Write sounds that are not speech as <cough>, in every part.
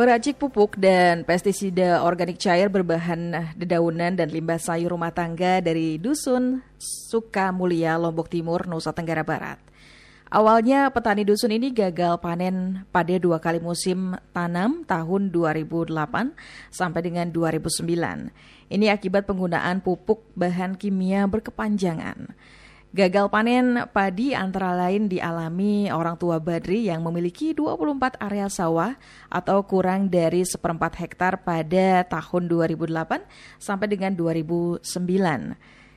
Peracik pupuk dan pestisida organik cair berbahan dedaunan dan limbah sayur rumah tangga dari Dusun Sukamulia, Lombok Timur, Nusa Tenggara Barat. Awalnya petani dusun ini gagal panen pada dua kali musim tanam tahun 2008 sampai dengan 2009. Ini akibat penggunaan pupuk bahan kimia berkepanjangan. Gagal panen padi antara lain dialami orang tua Badri yang memiliki 24 area sawah atau kurang dari seperempat hektar pada tahun 2008 sampai dengan 2009.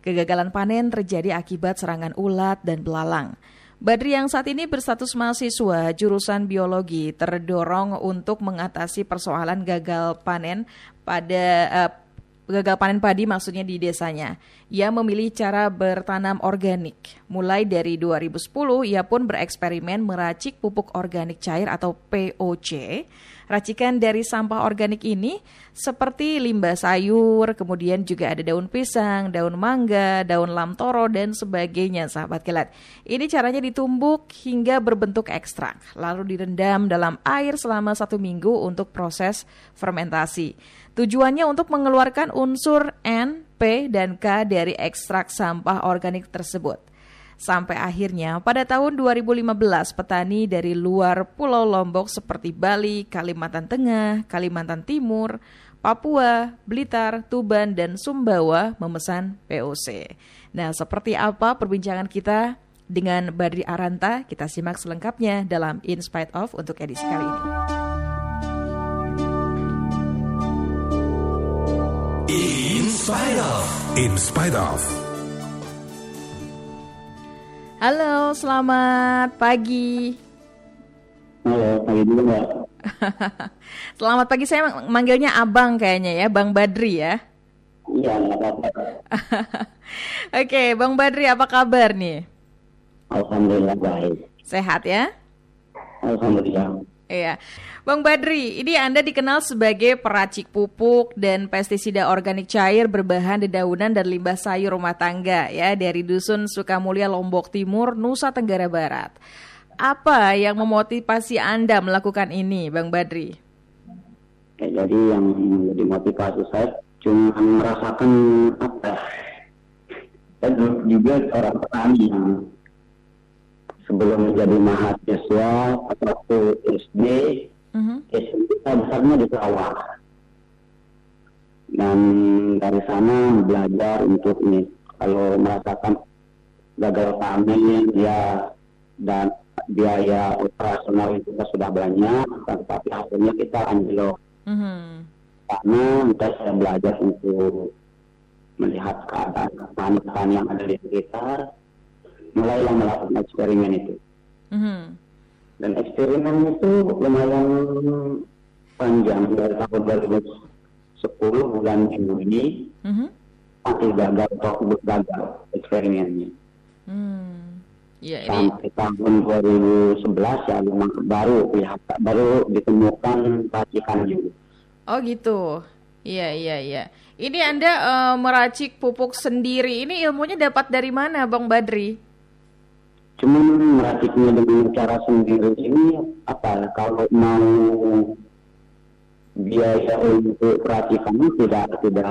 Kegagalan panen terjadi akibat serangan ulat dan belalang. Badri yang saat ini berstatus mahasiswa jurusan biologi terdorong untuk mengatasi persoalan gagal panen pada uh, gagal panen padi maksudnya di desanya. Ia memilih cara bertanam organik. Mulai dari 2010, ia pun bereksperimen meracik pupuk organik cair atau POC. Racikan dari sampah organik ini seperti limbah sayur, kemudian juga ada daun pisang, daun mangga, daun lamtoro, dan sebagainya, sahabat kilat. Ini caranya ditumbuk hingga berbentuk ekstrak, lalu direndam dalam air selama satu minggu untuk proses fermentasi. Tujuannya untuk mengeluarkan unsur N, P, dan K dari ekstrak sampah organik tersebut. Sampai akhirnya pada tahun 2015 petani dari luar Pulau Lombok seperti Bali, Kalimantan Tengah, Kalimantan Timur, Papua, Blitar, Tuban, dan Sumbawa memesan POC. Nah, seperti apa perbincangan kita dengan Badri Aranta? Kita simak selengkapnya dalam In Spite Of untuk edisi kali ini. Spite of. In spite of. Halo, selamat pagi. Halo, pagi dulu Mbak. <laughs> selamat pagi, saya manggilnya Abang kayaknya ya, Bang Badri ya. Iya, nggak apa-apa. <laughs> Oke, Bang Badri apa kabar nih? Alhamdulillah baik. Sehat ya? Alhamdulillah. Iya. Bang Badri, ini Anda dikenal sebagai peracik pupuk dan pestisida organik cair berbahan dedaunan dan limbah sayur rumah tangga ya dari Dusun Sukamulya Lombok Timur, Nusa Tenggara Barat. Apa yang memotivasi Anda melakukan ini, Bang Badri? Ya, jadi yang menjadi motivasi saya cuma merasakan apa? Saya juga orang petani yang sebelum menjadi mahasiswa atau SD, uh-huh. SD kita besarnya di sawah. Dan dari sana belajar untuk ini. Kalau merasakan gagal panen, ya dan biaya operasional itu kita sudah banyak, tapi hasilnya kita anjlok. Uh-huh. Karena kita saya belajar untuk melihat keadaan petani yang ada di sekitar, mulailah melakukan eksperimen itu. Mm-hmm. Dan eksperimen itu lumayan panjang dari tahun 2010 bulan Juni mm-hmm. masih gagal atau gagal eksperimennya. Mm. Ya, Sampai tahun 2011 ya baru ya baru ditemukan racikan juga. Oh gitu. Iya iya iya. Ini Anda uh, meracik pupuk sendiri. Ini ilmunya dapat dari mana, Bang Badri? Cuman meraciknya dengan cara sendiri ini apa kalau mau biaya untuk peracikannya tidak tidak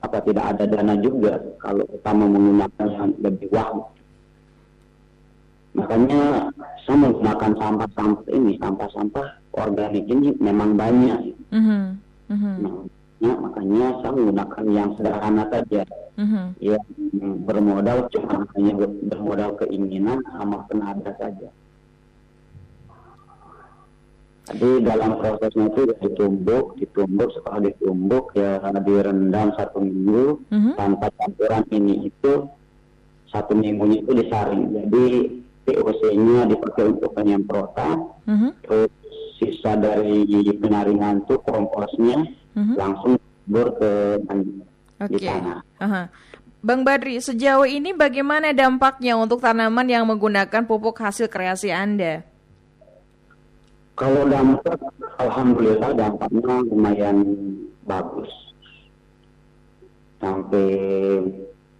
apa tidak ada dana juga kalau kita mau menggunakan yang lebih wah makanya saya menggunakan sampah-sampah ini sampah-sampah organik ini memang banyak mm -hmm. Mm -hmm. Nah, ya, makanya saya menggunakan yang sederhana saja mm-hmm. ya bermodal cuma hanya bermodal keinginan sama tenaga saja jadi dalam prosesnya itu ditumbuk, ditumbuk setelah ditumbuk ya direndam satu minggu mm-hmm. tanpa campuran ini itu satu minggunya itu disaring. Jadi POC-nya dipakai untuk penyemprotan, mm-hmm. terus sisa dari penyaringan itu komposnya mm-hmm. langsung bur ke okay. di tanah. Uh-huh. Bang Badri, sejauh ini bagaimana dampaknya untuk tanaman yang menggunakan pupuk hasil kreasi Anda? Kalau dampak, alhamdulillah dampaknya lumayan bagus. Sampai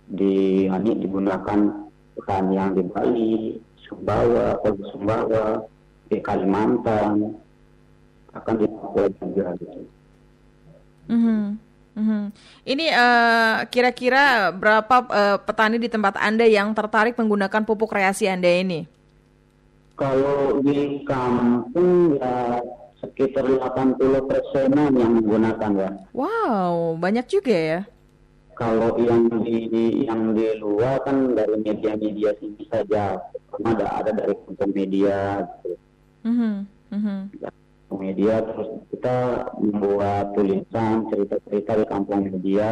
di ini digunakan hutan yang di Bali, Sumbawa, Sumbawa, di Kalimantan, akan di Papua juga gitu. Mhm. Mhm. Ini eh, kira-kira berapa eh, petani di tempat Anda yang tertarik menggunakan pupuk kreasi Anda ini? Kalau di kampung ya sekitar 80 persenan yang menggunakan ya. Wow, banyak juga ya. Kalau yang di, di- yang di luar kan dari media-media sini saja, ada ada dari media, gitu. Mhm. Mhm. Kampung media terus kita membuat tulisan cerita-cerita di kampung media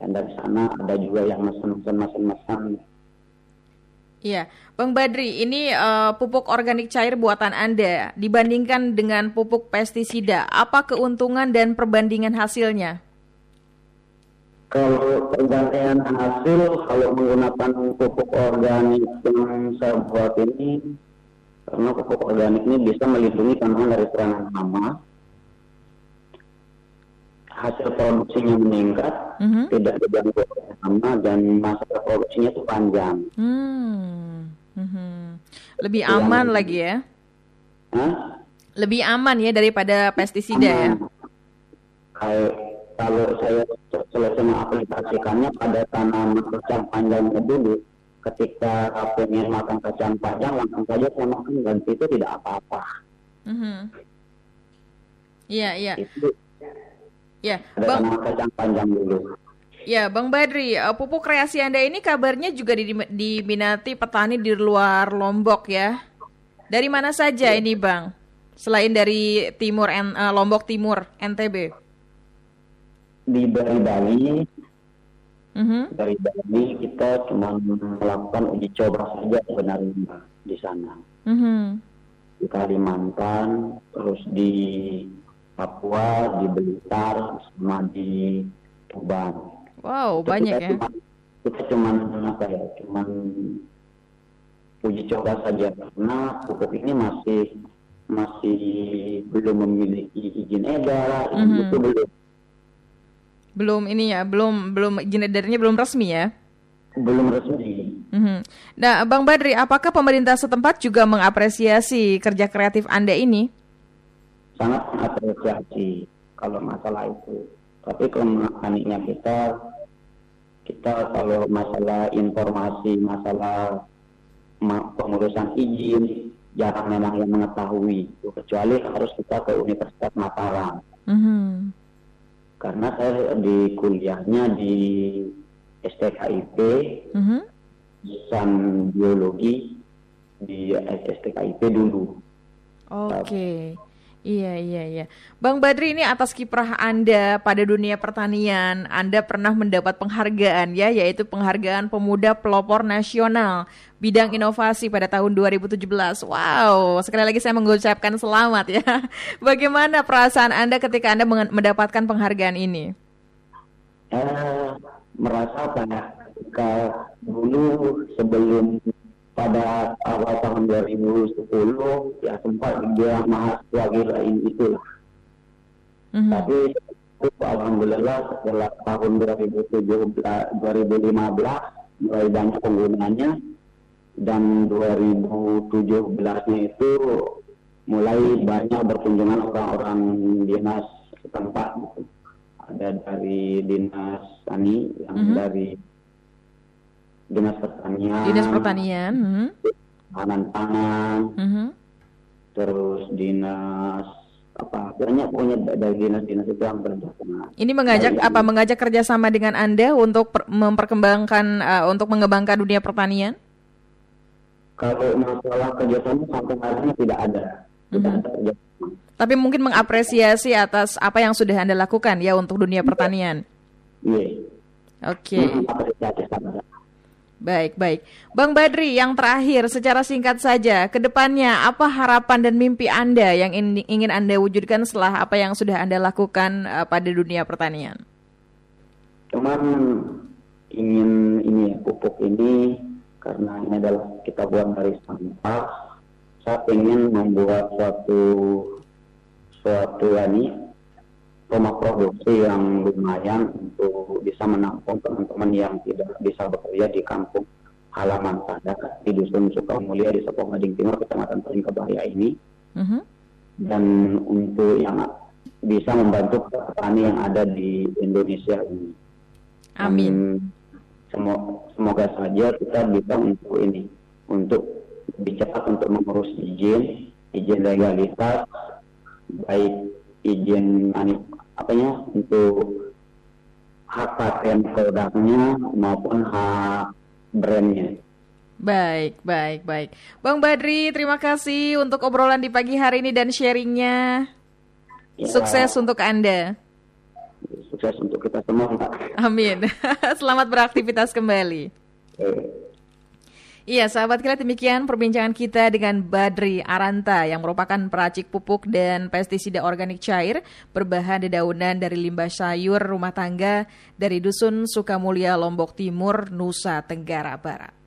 dan dari sana ada juga yang mesen-mesen mesen-mesen Iya, Bang Badri, ini eh, pupuk organik cair buatan Anda dibandingkan dengan pupuk pestisida, apa keuntungan dan perbandingan hasilnya? Kalau perbandingan hasil, kalau menggunakan pupuk organik yang saya buat ini, karena pupuk organik ini bisa melindungi tanaman dari serangan hama, hasil produksinya meningkat, Mhm. tidak diganggu oleh hama, dan masa produksinya itu panjang. Hmm. Mhm. Lebih Yang- aman lagi ya? Hah? Lebih aman ya daripada pestisida ya? Kayak kalau saya selesai mengaplikasikannya pada tanaman kacang panjangnya dulu, ketika pengen makan kacang panjang langsung saja saya makan dan itu tidak apa-apa. Iya, iya. Itu Ya, ada Bang, kacang panjang dulu. ya Bang Badri, eh, pupuk kreasi Anda ini kabarnya juga di- diminati petani di luar Lombok ya. Dari mana saja ini Bang? Selain dari timur N- eh, Lombok Timur, NTB. Di dari Bali, Mhm. dari Bali kita cuma melakukan uji coba saja sebenarnya di sana. Mhm. Di Kalimantan, terus di Papua, di Blitar, sama di Tuban. Wow, Itu banyak kita ya. Cuman, kita cuman apa ya, cuman uji coba saja karena pupuk ini masih masih belum memiliki izin edar, Mhm. itu belum Belum ini ya, belum belum izin edarnya belum resmi ya. belum resmi. Mhm. Nah, Bang Badri, apakah pemerintah setempat juga mengapresiasi kerja kreatif Anda ini? Sangat mengapresiasi kalau masalah itu. Tapi kelemahannya kita kita kalau masalah informasi, masalah ma- pengurusan izin jarang memang yang mengetahui kecuali harus kita ke Universitas Mataram Mhm. Karena saya di kuliahnya di STKIP Mhm. jurusan biologi di STKIP dulu Oke. Iya, iya, iya. Bang Badri ini atas kiprah Anda pada dunia pertanian, Anda pernah mendapat penghargaan ya, yaitu penghargaan Pemuda Pelopor Nasional bidang inovasi pada tahun 2017. Wow, sekali lagi saya mengucapkan selamat ya. <laughs> Bagaimana perasaan Anda ketika Anda mendapatkan penghargaan ini? eh, merasa ya ketika dulu sebelum pada awal tahun 2010 ya sempat dia mahasiswa gila ini itulah Mhm. tapi itu alhamdulillah setelah tahun 2017 2015 mulai banyak penggunanya dan 2017 nya itu mulai banyak berkunjungan orang-orang dinas setempat gitu. ada dari dinas tani yang Mhm. dari dinas pertanian Dinas Pertanian. mhm. pangan-pangan Mhm. terus dinas apa banyak pokoknya dari dinas-dinas itu yang kerjasama Ini mengajak Dari- apa? Mengajak kerjasama dengan Anda untuk per- memperkembangkan, eh, untuk mengembangkan dunia pertanian? kalau masalah kerjasama sampai hari ini tidak ada tidak ada kerjasama Tapi mungkin mengapresiasi atas apa yang sudah Anda lakukan ya untuk dunia pertanian. iya Oke, Hmm, apresiasi sama baik, baik. Bang Badri, yang terakhir secara singkat saja, ke depannya apa harapan dan mimpi Anda yang in- ingin Anda wujudkan setelah apa yang sudah Anda lakukan eh, pada dunia pertanian? cuman ingin ini ya pupuk ini karena ini adalah kita buat dari sampah saya ingin membuat suatu suatu ini rumah produksi yang lumayan untuk bisa menampung teman-teman yang tidak bisa bekerja di kampung halaman saya di dusun Sukamulia di Sepong Gading Timur kecamatan Paling Kebaya ini Mhm. dan untuk yang bisa membantu petani yang ada di Indonesia ini. Amin. Semoga, semoga saja kita bisa untuk ini, untuk bicara untuk mengurus izin, izin legalitas, baik izin apa ya untuk hak paten produknya maupun hak brandnya. Baik, baik, baik. Bang Badri, terima kasih untuk obrolan di pagi hari ini dan sharingnya. Ya, Sukses untuk Anda. Sukses untuk kita semua, Pak. Amin. <laughs> Selamat beraktivitas kembali. Eh. Iya, sahabat kita demikian perbincangan kita dengan Badri Aranta yang merupakan peracik pupuk dan pestisida organik cair berbahan dedaunan dari limbah sayur rumah tangga dari Dusun Sukamulya, Lombok Timur, Nusa Tenggara Barat.